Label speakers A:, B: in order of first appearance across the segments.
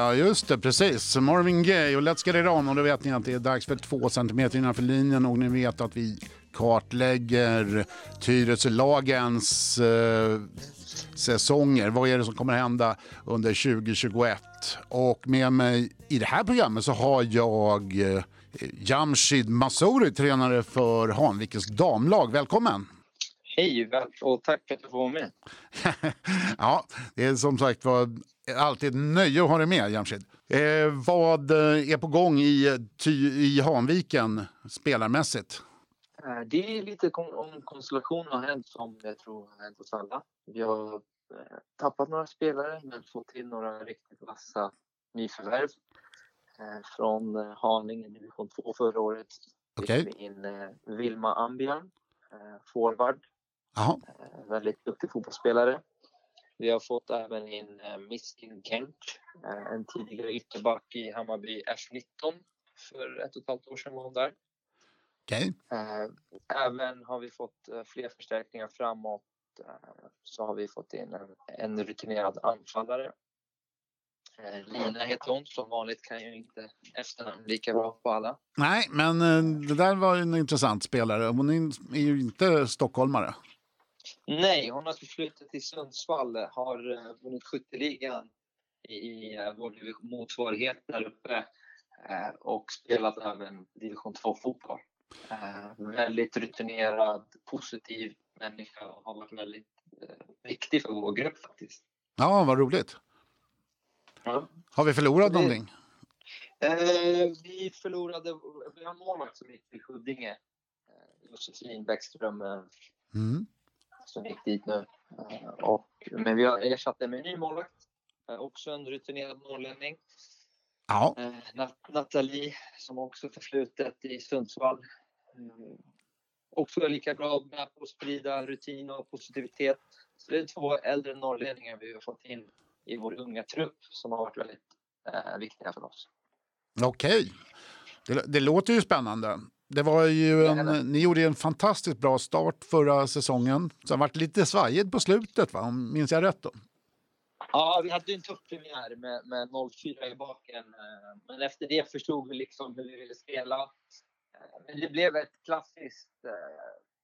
A: ja, just det, precis. Marvin Gaye och Let's Get It On. Och då vet ni att det är dags för två centimeter innanför linjen och ni vet att vi kartlägger Tyresölagens eh, säsonger. Vad är det som kommer hända under 2021? Och med mig i det här programmet så har jag eh, Jamshid Masouri, tränare för Hanvikens damlag. Välkommen!
B: Hej och tack för att jag får vara med.
A: ja, det är som sagt var alltid ett nöje att ha dig med, Jamshid. Eh, vad är på gång i, i Hanviken spelarmässigt?
B: Eh, det är lite om konstellation har hänt som jag tror har hänt hos alla. Vi har eh, tappat några spelare men fått till några riktigt vassa nyförvärv. Eh, från Haninge division 2 förra året
A: okay.
B: fick vi in Vilma Ambjörn, forward.
A: Aha.
B: Väldigt duktig fotbollsspelare. Vi har fått även in Miskin Kent, en tidigare ytterback i Hammarby F19 för ett och ett halvt år sedan var hon där.
A: Okay.
B: Eh, även har vi fått eh, fler förstärkningar framåt. Eh, så har vi fått in en, en rutinerad anfallare. Lina heter hon. Som vanligt kan jag inte efternamn lika bra på alla.
A: Nej, men det där var en intressant spelare. Hon är ju inte stockholmare.
B: Nej, hon har flyttat till Sundsvall. Har vunnit skytteligan i vår motsvarighet där uppe och spelat även division 2-fotboll. Eh, väldigt rutinerad, positiv människa och har varit väldigt eh, viktig för vår grupp faktiskt.
A: Ja, vad roligt.
B: Ja.
A: Har vi förlorat det, någonting?
B: Eh, vi förlorade, vi har en målvakt som gick till Huddinge. Eh, Josefin Bäckström eh,
A: mm.
B: Som gick dit nu. Eh, och, men vi har ersatt det med en ny målvakt. Eh, också en rutinerad norrlänning.
A: Ja.
B: Eh, Nathalie som också förflutet i Sundsvall. Också lika bra med på att sprida rutin och positivitet. Så det är två äldre norrlänningar vi har fått in i vår unga trupp som har varit väldigt eh, viktiga för oss.
A: Okej, det, det, låter ju spännande. Det var ju en, ni gjorde en fantastiskt bra start förra säsongen. Sen vart det lite svajigt på slutet, va? minns jag rätt? då?
B: Ja, vi hade en tuff premiär med, med 0-4 i baken. Eh, men efter det förstod vi liksom hur vi ville spela. Eh, men det blev ett klassiskt eh,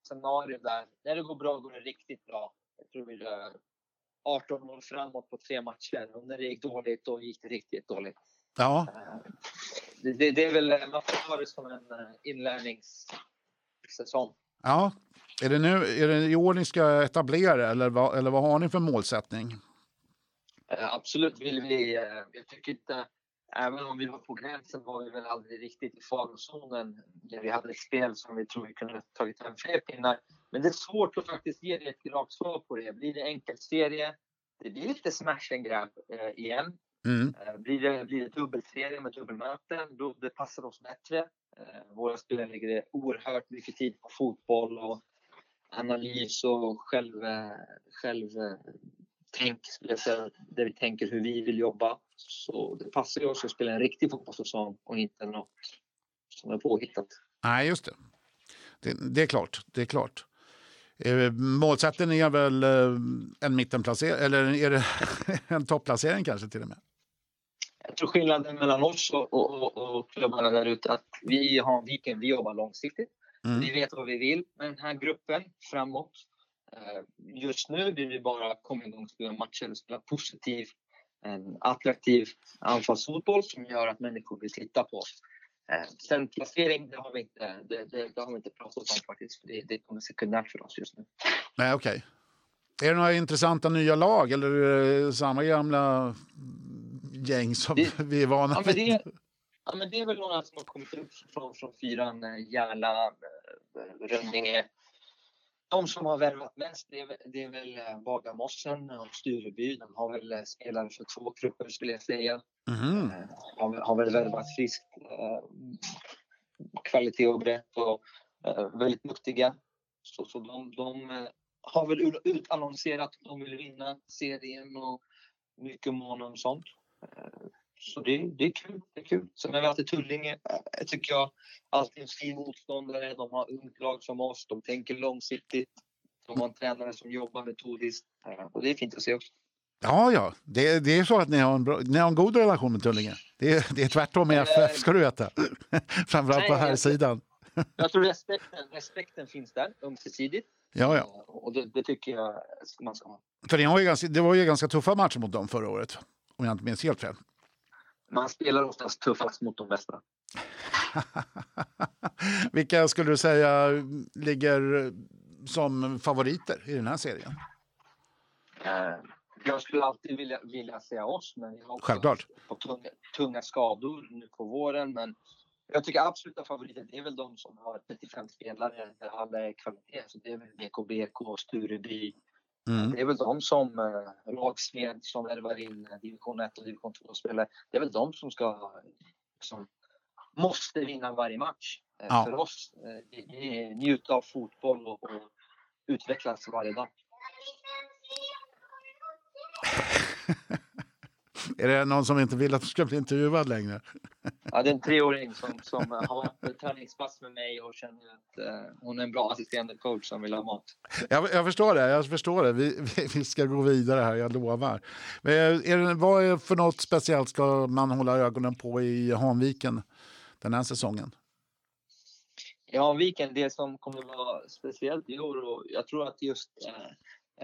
B: scenario där. När det går bra går det riktigt bra. Jag tror vi gör 18 mål framåt på tre matcher. Och när det gick dåligt, då gick det riktigt dåligt.
A: Ja.
B: Det, det, är väl, man får ta det som en inlärningssäsong.
A: Ja. Är det, nu, är det i år ni ska etablera eller vad, eller vad har ni för målsättning?
B: Eh, absolut vill vi. Eh, jag tycker inte, även om vi var på gränsen var vi väl aldrig riktigt i farozonen. Vi hade ett spel som vi tror vi kunde tagit hem fler pinnar. Men det är svårt att faktiskt ge ett rakt svar på det. Blir det enkel serie? Det blir lite smash and grab eh, igen.
A: Mm.
B: Blir det, blir det dubbelserie med dubbelmöten, då det passar oss bättre. Våra spelare lägger oerhört mycket tid på fotboll och analys och själv, själv tänk, där vi tänker hur vi vill jobba. Så det passar ju oss att spela en riktig fotbollssäsong och inte något som är påhittat.
A: Nej, just det. Det, det är klart. Det är klart. Eh, målsättningen är väl eh, en mittenplacering, eller är det en topplacering kanske till och med?
B: Jag tror skillnaden mellan oss och, och, och klubbarna där ute att vi har Viken, vi jobbar långsiktigt. Mm. Vi vet vad vi vill med den här gruppen framåt. Eh, just nu vill vi bara komma igång och spela matcher och spela positiv, en attraktiv anfallsfotboll som gör att människor vill titta på oss. Eh, sen placering, det har vi inte, det, det, det har vi inte pratat om faktiskt. För det, det kommer sekundärt för oss just nu.
A: Nej, okej. Okay. Är det några intressanta nya lag eller är det samma gamla gäng som det, vi är vana
B: ja, vid? Ja, men det är väl några som har kommit upp från, från fyran, eh, Järla, Rönninge, de som har värvat mest det är, det är väl eh, Bagarmossen och Stureby. De har väl eh, spelare för två grupper skulle jag säga.
A: Mm.
B: Har, har väl värvat friskt. Eh, kvalitet och brett och eh, väldigt duktiga. Så, så de, de eh, har väl utannonserat att de vill vinna serien och mycket mån om sånt. Eh, så det, det är kul. Det är kul. Sen har vi haft i Tullinge, jag tycker jag, alltid en fin motståndare. De har ungt lag som oss. De tänker långsiktigt. De har en tränare som jobbar metodiskt. Och det är fint att se också.
A: Ja, ja. Det, det är så att ni har en, bra, ni har en god relation med Tullinge. Det är, det är tvärtom med FF, ska du veta. Framförallt på här sidan.
B: Jag tror respekten, respekten finns där ömsesidigt.
A: Ja, ja.
B: Och det, det, tycker jag man ska ha.
A: För det var, ju ganska, det var ju ganska tuffa matcher mot dem förra året, om jag inte minns helt fel.
B: Man spelar oftast tuffast mot de bästa.
A: Vilka skulle du säga ligger som favoriter i den här serien?
B: Eh, jag skulle alltid vilja, vilja säga oss, men vi har
A: Självklart.
B: på tunga, tunga skador nu på våren. Men jag tycker absoluta favoriter är väl de som har 35 spelare där alla är kvalitet. Så det är väl BKBK, Stureby. Mm. Det är väl de som eh, Rågsved som värvar in division 1 och division 2-spelare. Det är väl de som ska som måste vinna varje match. Eh, ja. För oss, eh, njuta av fotboll och, och utvecklas varje dag.
A: Är det någon som inte vill att du ska bli intervjuad längre?
B: Ja, det är en treåring som, som har haft träningspass med mig och känner att uh, hon är en bra assisterande coach som vill ha mat.
A: Jag, jag förstår det. Jag förstår det. Vi, vi, vi, ska gå vidare här, jag lovar. Men är det, vad är för något speciellt ska man hålla ögonen på i Hanviken den här säsongen?
B: I Hanviken, det som kommer att vara speciellt i år och jag tror att just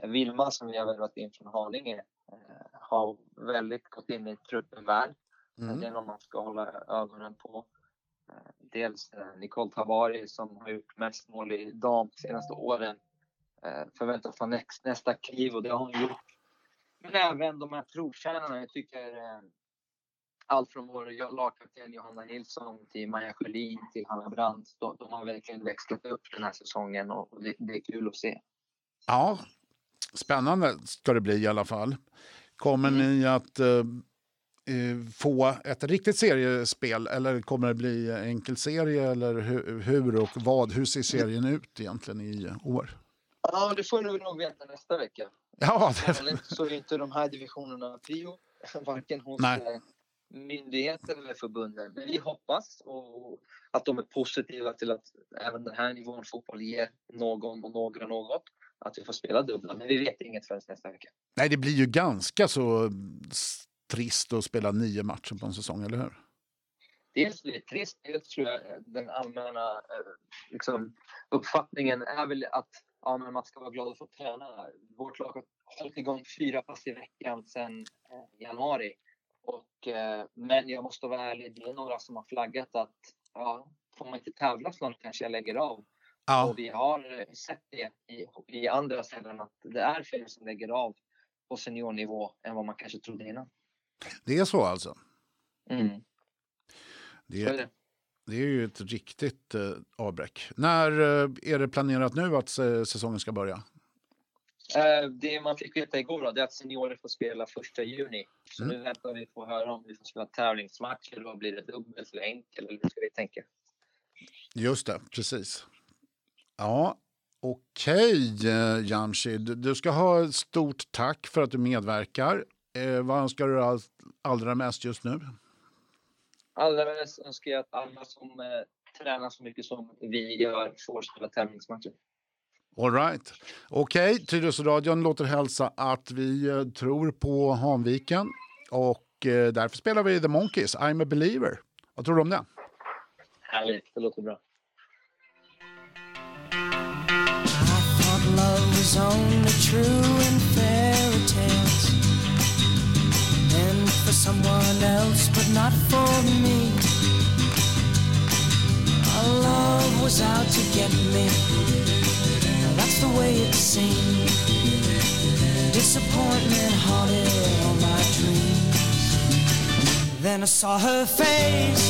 B: uh, Vilma som vi har värvat in från Haninge Eh, har väldigt gått in i truppen väl. Mm. Det är någon man ska hålla ögonen på. Eh, dels eh, Nicole Tavari som har gjort mest mål i dam de senaste åren. Förväntas ta nästa kliv och det har hon gjort. Men även de här trotjänarna. Jag tycker allt från vår lagkapten Johanna Nilsson till Maja Sjölin till Hanna Brandt. De, de, har verkligen växlat upp den här säsongen och det, det är kul att se.
A: Ja, Spännande ska det bli i alla fall. Kommer mm. ni att uh, få ett riktigt seriespel eller kommer det bli enkelserie eller hur, hur och vad? Hur ser serien ut egentligen i år?
B: Ja, det får du nog veta nästa vecka.
A: Ja,
B: det... Så är inte de här divisionerna prio, varken hos Nej. Eh, myndigheter eller förbunden. Men vi hoppas och att de är positiva till att även den här nivån fotboll ger någon och några något att vi får spela dubbla. Men vi vet inget förrän nästa vecka.
A: Nej, det blir ju ganska så trist att spela nio matcher på en säsong, eller hur?
B: Dels blir det trist, dels tror jag den allmänna eh, liksom, uppfattningen är väl att ja, men man ska vara glad att få träna. Vårt lag har hållit igång fyra pass i veckan sedan eh, januari. Och, eh, men jag måste vara ärlig, det är några som har flaggat att ja, får man inte tävla snart kanske jag lägger av. Ja. Och vi har sett det i, i andra ställen att det är fler som lägger av på seniornivå än vad man kanske trodde innan.
A: Det är så alltså?
B: Mm.
A: Det, är, det. det är ju ett riktigt eh, avbräck. När eh, är det planerat nu att eh, säsongen ska börja?
B: Eh, det man fick veta igår då, det är att seniorer får spela första juni. Så mm. nu väntar vi på att höra om vi får spela tävlingsmatcher. Då blir det dubbelt eller enkel eller hur ska vi tänka?
A: Just det, precis. Ja, okej okay, eh, Jamshid. Du ska ha ett stort tack för att du medverkar. Eh, vad önskar du all, allra mest just nu?
B: Allra mest önskar jag att alla som eh, tränar så mycket som vi gör får spela tävlingsmatcher.
A: All right. Okej, okay, Tyresöradion låter hälsa att vi eh, tror på Hanviken och eh, därför spelar vi The Monkeys, I'm a believer. Vad tror du om det?
B: Härligt, det låter bra.
C: Was only true in fairy tales. And for someone else, but not for me. Our love was out to get me. Now That's the way it seemed. Disappointment haunted all my dreams. Then I saw her face.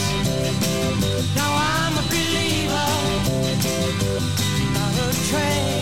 C: Now I'm a believer. Not a trace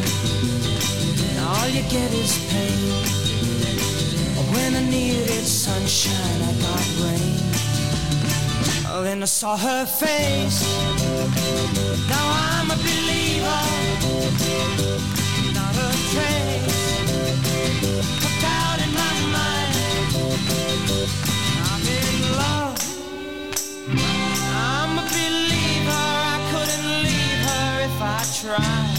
C: all you get is pain. When I needed sunshine, I got rain. Then I saw her face. Now I'm a believer, not a trace. Put doubt in my mind. I'm in love. I'm a believer. I couldn't leave her if I tried.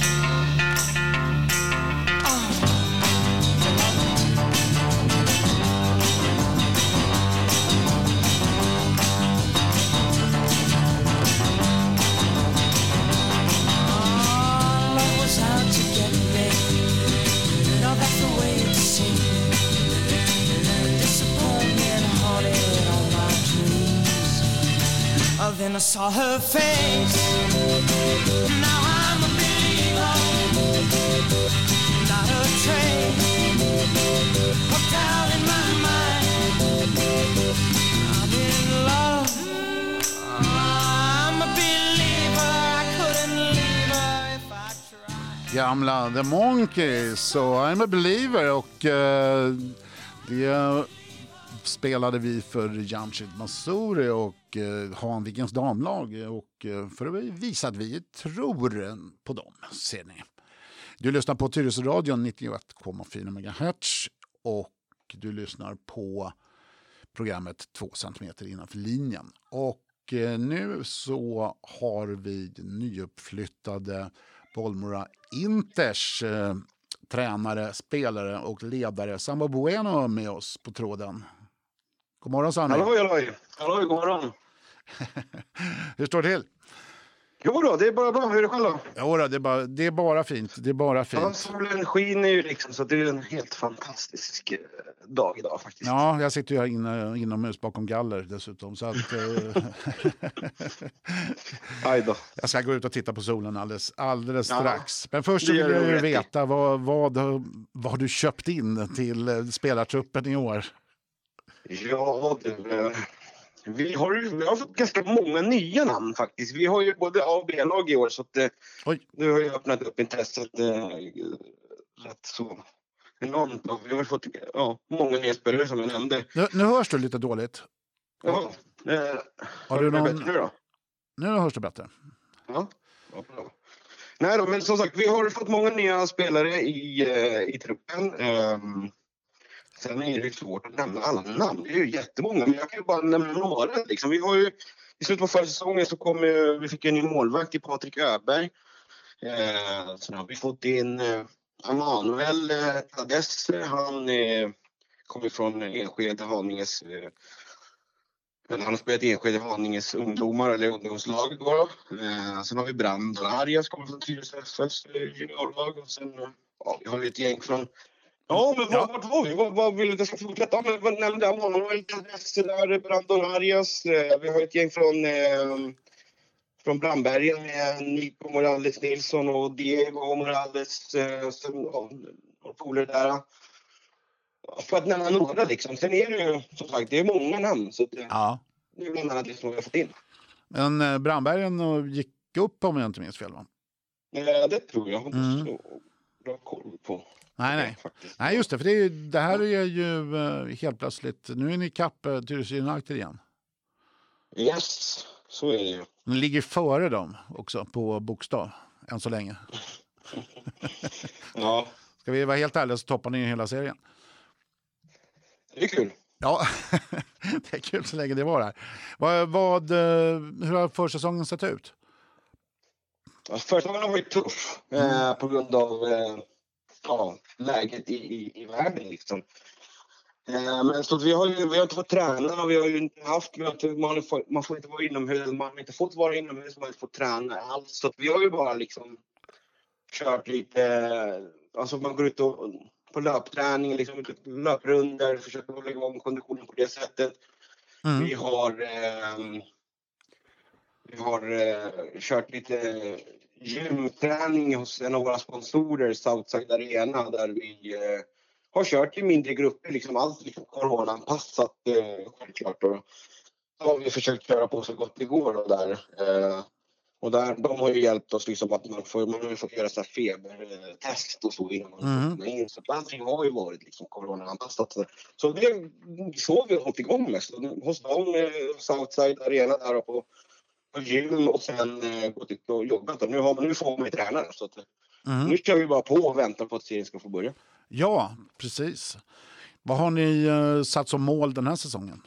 C: Then I saw her face. Now I'm a believer, not a trace. Hooked out in my mind. I'm in love. I'm a believer. I couldn't leave her if I tried.
A: Gamla The Monkeys och I'm a believer och eh, det spelade vi för Jamshid Mansouri och eh, Hanvikens damlag och eh, för att visa att vi tror på dem, ser ni. Du lyssnar på Tyresöradion 91,4 MHz och du lyssnar på programmet 2 cm innanför linjen. Och eh, nu så har vi nyuppflyttade Bollmora Inters eh, tränare, spelare och ledare Samba Bueno med oss på tråden. God morgon Sanny.
D: Halloj, halloj. Halloj, god morgon.
A: Hur står det till?
D: Jo då, det är bara bra. Hur är det själv då?
A: Jo, då, det, är bara, det är bara fint. Det är bara
D: Ja,
A: fint.
D: solen skiner ju liksom så det är en helt fantastisk eh, dag idag faktiskt.
A: Ja, jag sitter ju här inne, inomhus bakom galler dessutom. Så att, eh,
D: Aj då.
A: jag ska gå ut och titta på solen alldeles, alldeles
D: Ja,
A: strax. Men först vill jag ju veta vad, vad, vad du köpt in till eh, spelartruppen i år.
D: Ja, du. eh, Vi har, vi har fått ganska många nya namn faktiskt. Vi har ju både A och B-lag i år så att, eh,
A: Oj.
D: nu har ju öppnat upp intresset eh, rätt så enormt. Och vi har fått ja, många nya spelare som jag nämnde.
A: Nu, nu hörs du lite dåligt.
D: Ja, eh,
A: Har du någon...
D: bättre nu då?
A: Nu hörs det bättre.
D: Ja, ja, bra. Nej då, men som sagt, vi har fått många nya spelare i, eh, i truppen. Ehm, sen är det ju svårt att nämna alla namn. Det är ju jättemånga, men jag kan ju bara nämna några. Liksom. Vi har ju, I slutet på förra säsongen så kom ju, vi fick en ny målvakt i Patrik Öberg. Eh, sen har vi fått in eh, Emanuel eh, Tadesse. Han eh, kommer från Enskede, Haninges eh, han har spelat i Enskede Haninges ungdomar eller ungdomslag. Då. Eh, sen har vi Brand Arias kommer från Tyresö FFs eh, juniorlag. Och sen eh, ja, vi har vi ett gäng från... Ja, men
A: Ja.
D: vart var vi? Vad, vad vill du att jag ska fortsätta? Ja, men vad nämnde jag? Tedeschi där, Brandon Arias. Eh, vi har ett gäng från, eh, från Brandbergen med Nico Morales Nilsson och Diego Morales. Eh, ja, några polare där. Ja, För att nämna några liksom. Sen är det ju som sagt, det är många namn. Så att, eh,
A: Ja.
D: det är bland annat det som vi har fått in.
A: Men eh, Brandbergen gick upp om jag inte minns fel va?
D: Eh, det tror jag. Har
A: Mm.
D: bra koll på.
A: Nej, nej.
D: faktiskt.
A: Nej, just det. För det, är, det här är ju eh, helt plötsligt... Nu är ni ikapp uh, Tyresö United igen.
D: Yes, så är det ju.
A: Ni ligger före dem också på bokstav än så länge.
D: Ja,
A: Ska vi vara helt ärliga så toppar ni hela serien.
D: det är kul.
A: Ja, det är kul så länge det var här. Vad, vad, eh, hur har försäsongen sett ut?
D: Gången har varit tuff eh, på grund av eh, ja, läget i, i, i världen. Liksom. Eh, men så att vi, har ju, vi har inte fått träna, vi har ju inte haft, inte, man, får, man får inte vara inomhus, man har inte fått vara inomhus, man har inte fått träna alls. Så vi har ju bara liksom kört lite, alltså man går ut och, på löpträning, liksom, löprunder, försöker hålla igång konditionen på det sättet.
A: Mm.
D: Vi har, eh, vi har eh, kört lite gymträning hos en av våra sponsorer, Southside Arena, där vi eh, har kört i mindre grupper, liksom allt liksom coronaanpassat eh, självklart. Och så har vi försökt köra på så gott det går då där. Eh, Och där, de har ju hjälpt oss liksom att man, får, man har fått göra så här febertest och så innan man
A: Mm.
D: in. Så allting har ju varit liksom coronaanpassat. Så det så vi har hållit igång med. Så hos dem, eh, Southside Arena där på gym och sen eh, gått ut och jobbat. Och nu, har, nu får man ju tränare. Så att,
A: Mm.
D: nu kör vi bara på och väntar på att serien ska få börja.
A: Ja, precis. Vad har ni eh, satt som mål den här säsongen?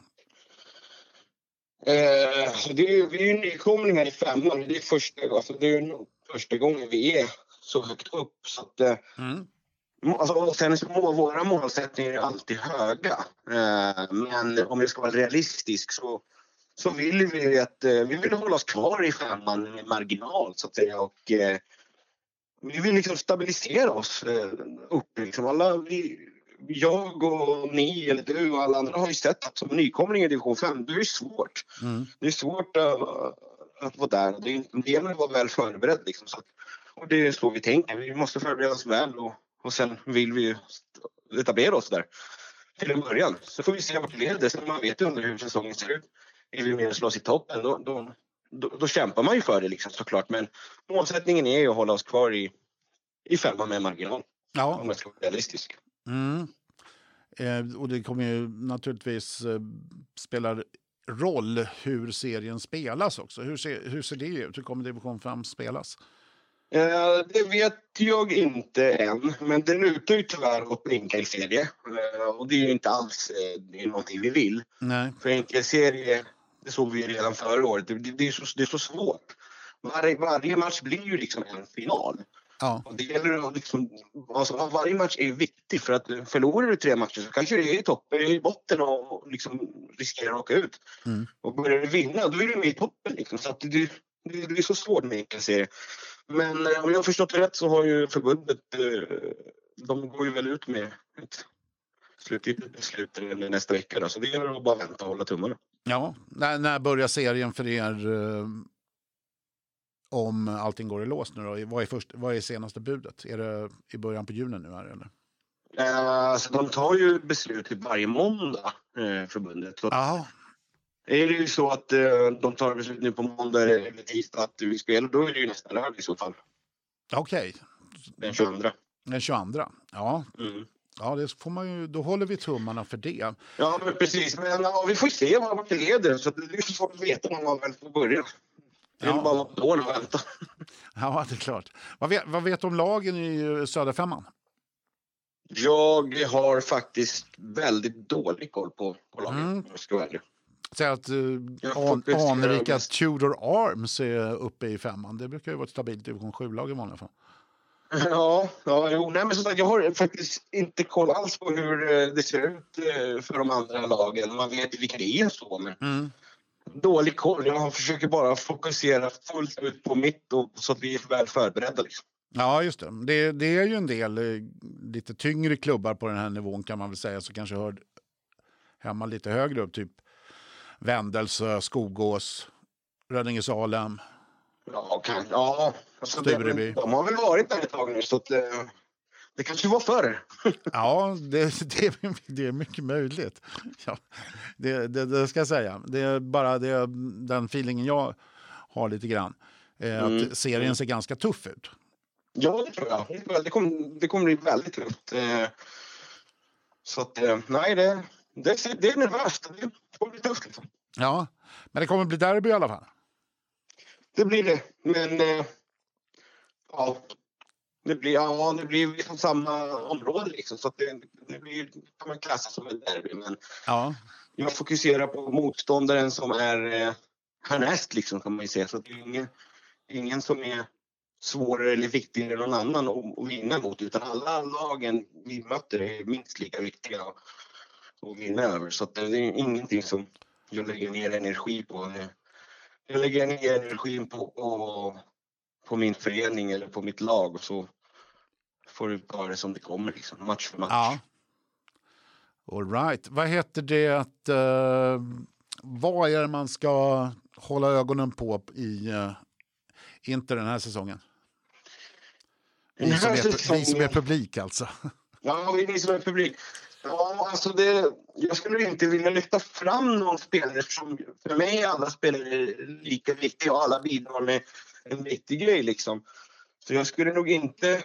D: Eh, det är, vi är ju nykomlingar i femman. Det är, första, alltså det är första gången vi är så högt upp. Så att, eh,
A: Mm.
D: Alltså, och sen så må, våra målsättningar är alltid höga. Eh, men om jag ska vara realistisk så, så vill vi att eh, vi vill hålla oss kvar i femman marginal så att säga. Och, eh, vi vill liksom stabilisera oss eh, uppe. Liksom alla, vi, jag och ni eller du och alla andra har ju sett att som nykomling i division 5, det är ju svårt.
A: Mm.
D: Det är svårt att, vara där. Det, gäller att vara väl förberedd. Liksom. Så och det är så vi tänker. Vi måste förbereda oss väl och, och sen vill vi ju etablera oss där till en början. Så får vi se vart det leder. Sen man vet ju under hur säsongen ser ut. Är vi med och slåss i toppen då, då, då, då kämpar man ju för det liksom, såklart. Men målsättningen är ju att hålla oss kvar i, i femman med marginal.
A: Ja.
D: Om jag ska vara realistisk.
A: Mm. Eh, och det kommer ju naturligtvis eh, spela roll hur serien spelas också. Hur ser, hur ser det ut? Hur kommer division 5 spelas?
D: Eh, det vet jag inte än, men det lutar ju tyvärr åt enkelserie. Eh, och det är ju inte alls eh, någonting vi vill.
A: Nej.
D: För enkelserie, det såg vi redan förra året, det, det, är, så, det är så svårt. Varje, varje match blir ju liksom en final.
A: Ja.
D: Och det gäller liksom, alltså, varje match är viktig för att förlorar du tre matcher så kanske du är i toppen, i botten och liksom riskerar att åka ut.
A: Mm.
D: Och börjar du vinna då är du med i toppen. Liksom. Så att det, det, det är så svårt med enkelserie. Men eh, om jag har förstått det rätt så har ju förbundet, eh, de går ju väl ut med ett slutgiltigt beslut under nästa vecka. Då. Så det gäller att bara vänta och hålla tummarna.
A: Ja. När, när börjar serien för er? Eh, om allting går i lås nu då? Vad är, först, vad är senaste budet? Är det i början på juni nu här eller?
D: Eh, så de tar ju beslut till varje måndag, eh, förbundet. Så
A: Ja.
D: är det ju så att eh, de tar beslut nu på måndag eller tisdag att vi spelar, då är det ju nästa lördag i så fall.
A: Okej.
D: Den 22.
A: Den 22. Ja.
D: Mm.
A: Ja, det får man ju, då håller vi tummarna för det.
D: Ja, men precis. Men ja, vi får se vart det leder. Så det är så svårt att veta när man väl får börja. Det är
A: Ja.
D: bara något år att vänta.
A: Ja, det är klart. Vad vet, vad vet du om lagen i eh, Söderfemman?
D: Jag har faktiskt väldigt dålig koll på, på lagen.
A: Mm.
D: om jag ska vara ärlig.
A: Säg att eh,
D: Jag
A: an,
D: fokuserar
A: anrika Tudor Arms är uppe i femman. Det brukar ju vara ett stabilt division 7-lag i vanliga fall.
D: Ja, ja jo, nej, men sagt, jag har faktiskt inte koll alls på hur eh, det ser ut eh, för de andra lagen. Man vet ju vilka det är så, men
A: Mm.
D: dålig koll. Jag försöker bara fokusera fullt ut på mitt och, så att vi är väl förberedda. Liksom.
A: Ja, just det. det. Det är ju en del eh, lite tyngre klubbar på den här nivån kan man väl säga, som kanske hör hemma lite högre upp. Typ Vändelsö, Skogås, Rödinge Salem.
D: Ja, kan, ja alltså
A: Stureby.
D: de har väl varit där ett tag nu så att, eh, det kanske var förr.
A: Ja, det, det, är- det är mycket möjligt. Ja, det, det, ska jag säga. Det är bara det, den feelingen jag har lite grann. Eh,
D: Mm.
A: Att serien ser ganska tuff ut.
D: Ja, det tror jag. Det, det, kommer, det kommer bli väldigt tufft. Eh, så att, eh, nej, det, det, det är nervöst. Det kommer bli tufft. Liksom.
A: Ja, men det kommer bli derby i alla fall.
D: Det blir det. Men eh, ja, det blir, ja, det blir liksom samma område liksom. Så det, det blir, kan man klassa som ett derby. Men
A: Ja,
D: jag fokuserar på motståndaren som är eh, härnäst liksom kan man ju säga. Så det är ingen, ingen som är svårare eller viktigare än någon annan att, vinna mot. Utan alla lagen vi möter är minst lika viktiga att, vinna över. Så det är ingenting som jag lägger ner energi på. Jag lägger ner energin på, på, på min förening eller på mitt lag och så får du ta det som det kommer liksom, match för match.
A: ja. All right. Vad heter det att... eh, vad är det man ska hålla ögonen på i uh, Inter den här säsongen?
D: Den
A: Vi som,
D: här
A: är, vi som är
D: säsongen-
A: publik alltså.
D: Ja, vi som är publik. Ja, alltså det, jag skulle inte vilja lyfta fram någon spelare som för mig är alla spelare lika viktiga och alla bidrar med en viktig grej liksom. Så jag skulle nog inte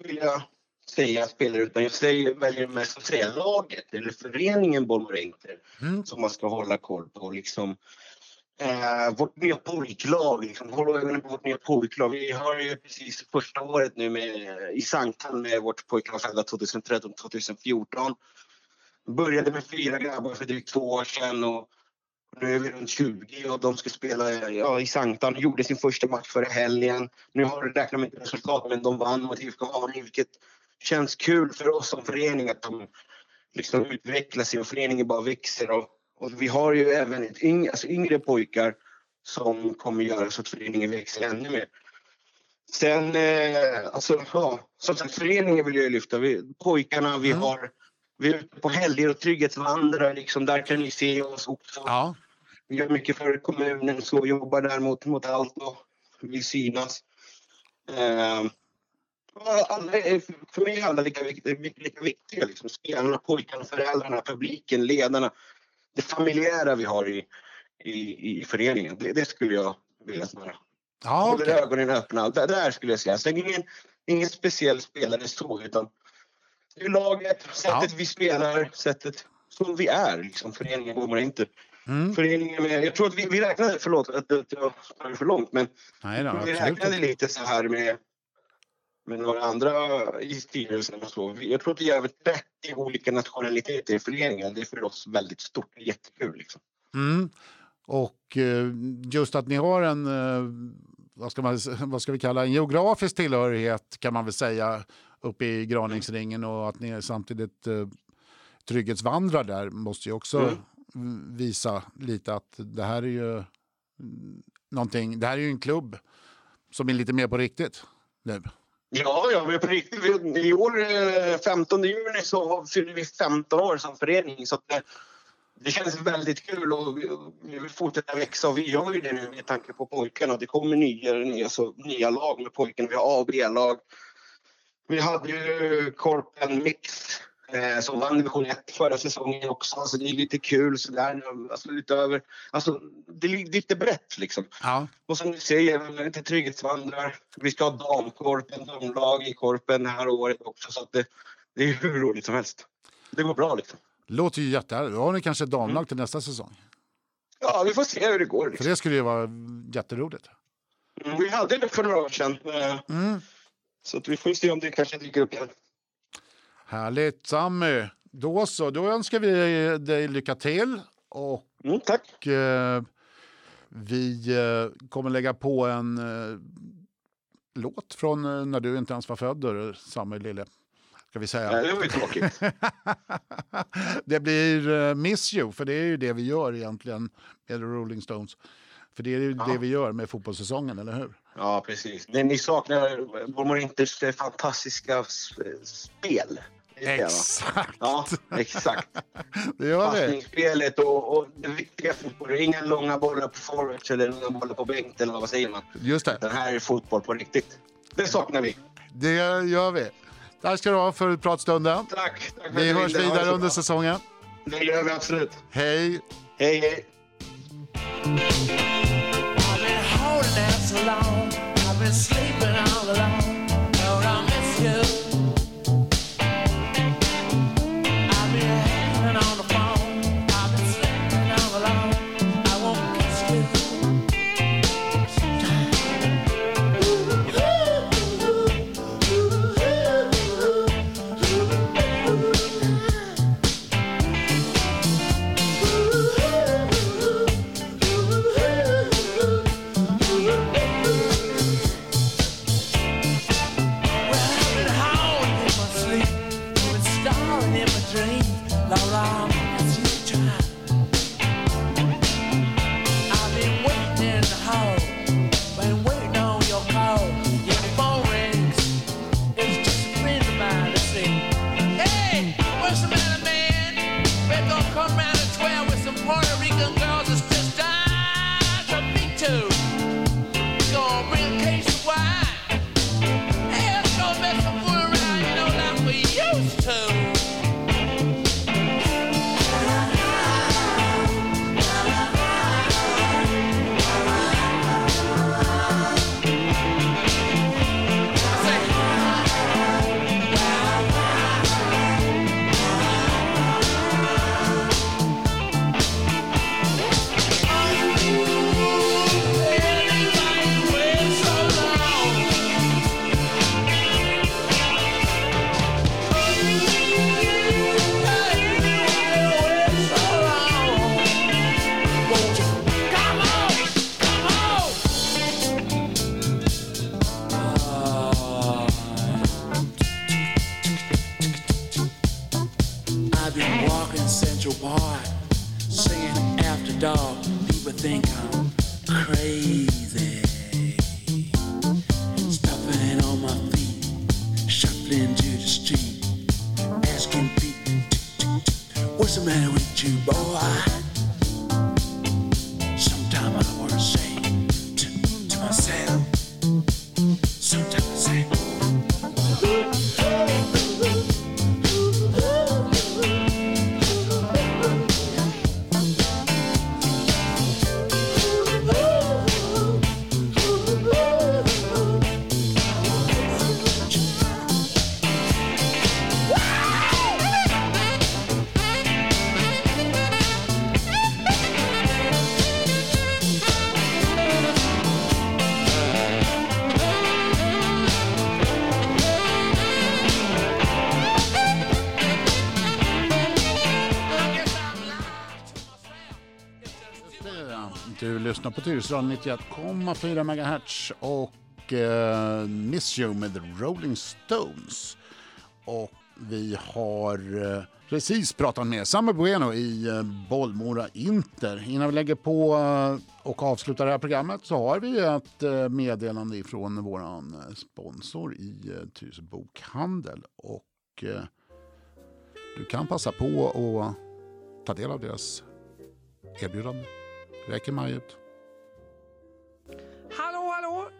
D: vilja säga spelare utan jag säger, väljer mest att säga laget eller föreningen Bolmar Inter
A: Mm.
D: som man ska hålla koll på. Liksom, eh, vårt nya pojklag, liksom, håll ögonen på vårt nya pojklag. Vi har ju precis första året nu med, i Sanktan med vårt pojklag födda 2013-2014. Började med fyra grabbar för drygt två år sedan och nu är vi runt 20 och de ska spela ja, i Sanktan. Gjorde sin första match före helgen. Nu har de räknat med resultat men de vann mot IFK Haninge vilket känns kul för oss som förening att de liksom utvecklar sig och föreningen bara växer. Och, och vi har ju även ett yng, alltså yngre pojkar som kommer göra så att föreningen växer ännu mer. Sen, eh, alltså, ja, som sagt, föreningen vill jag lyfta. Vi, pojkarna, vi
A: Mm.
D: har vi är ute på helger och trygghetsvandrar. Liksom, där kan ni se oss också.
A: Ja.
D: Vi gör mycket för kommunen, så jobbar där mot, mot allt och vill synas. Eh, alla för mig är alla lika, viktiga- lika viktiga. Liksom. Spelarna, pojkarna, föräldrarna, publiken, ledarna. Det familjära vi har i, i, i föreningen. Det, det skulle jag vilja svara.
A: Ja,
D: Håller
A: okej.
D: ögonen öppna. Där, där skulle jag säga. Sen ingen, ingen speciell spelare så, utan det är laget, sättet
A: Ja.
D: vi spelar, sättet som vi är. Liksom, föreningen man inte.
A: Mm.
D: Föreningen med, jag tror att vi, vi räknade, förlåt att jag sprang för långt, men
A: Nej då,
D: vi
A: absolut
D: räknade lite så här med, med några andra i styrelsen och så. Jag tror att vi är över 30 olika nationaliteter i föreningen. Det är för oss väldigt stort. Det är jättekul. Liksom.
A: Mm. Och eh, just att ni har en, eh, vad ska, man, vad ska vi kalla en geografisk tillhörighet kan man väl säga uppe i Graningsringen och att ni samtidigt eh, trygghetsvandrar där måste ju också
D: Mm.
A: mm, visa lite att det här är ju mm, någonting, det här är ju en klubb som är lite mer på riktigt nu.
D: Ja, ja, men på riktigt. I år, eh, 15 juni, så fyller vi 15 år som förening. Så det, det känns väldigt kul och vi, vill fortsätta växa och vi gör ju det nu med tanke på pojkarna. Det kommer nya, nya, så, nya lag med pojkarna. Vi har A och B-lag. Vi hade ju Korpen Mix som vann division 1 förra säsongen också. Så det är lite kul sådär. Alltså, utöver, alltså, det är lite brett liksom.
A: Ja.
D: Och som du säger, lite trygghetsvandrar. Vi ska ha damkorpen, damlag i korpen det här året också. Så det, det är hur roligt som helst. Det går bra liksom.
A: Låter ju jättehärligt. Då har ni kanske damlag till nästa säsong.
D: Ja, vi får se hur det går.
A: För
D: Liksom.
A: det skulle ju vara jätteroligt.
D: Mm, Vi hade det för några år sedan. eh,
A: Mm.
D: Så att vi får se om det kanske dyker upp igen.
A: Härligt. Sammy, då så. Då önskar vi dig lycka till. Och
D: Mm, tack.
A: eh, vi eh, kommer lägga på en eh, låt från eh, när du inte ens var född, Sammy Lille. Ska vi säga.
D: det var ju tråkigt.
A: det blir eh, Miss You, för det är ju det vi gör egentligen med Rolling Stones. För det är ju
D: Ja.
A: det vi gör med fotbollssäsongen, eller hur?
D: Ja, precis. Det ni saknar Bolmar Inters eh, fantastiska spel. Det det?
A: Exakt,
D: Ja, exakt.
A: det gör.
D: Passningsspelet och, och det viktiga fotbollen. Inga långa bollar på forwards eller långa bollar på bänk eller vad säger man?
A: Just det,
D: Den här är fotboll på riktigt. Det saknar vi.
A: det gör vi. Tack ska du ha för pratstunden.
D: Tack. tack för
A: Vi hörs
D: det
A: vidare
D: så
A: under
D: bra.
A: säsongen.
D: Det gör vi absolut.
A: Hej!
D: Hej, hej.
E: What's the matter with you, boy?
A: Lyssnar 91,4 MHz och eh, Miss You med The Rolling Stones. Och vi har eh, precis pratat med Summer Bueno i eh, Bollmora Inter. Innan vi lägger på eh, och avslutar det här programmet så har vi ett eh, meddelande från vår eh, sponsor i eh, Tyresö Bokhandel. Och eh, du kan passa på och ta del av deras erbjudande. Räcker maj ut.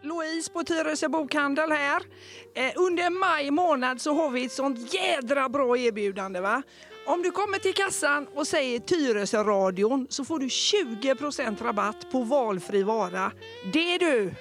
F: Louise på Tyresö bokhandel här. Eh, under maj månad så har vi ett sånt jädra bra erbjudande. va? Om du kommer till kassan och säger Tyresö-radion så får du 20% rabatt på valfri vara. Det du!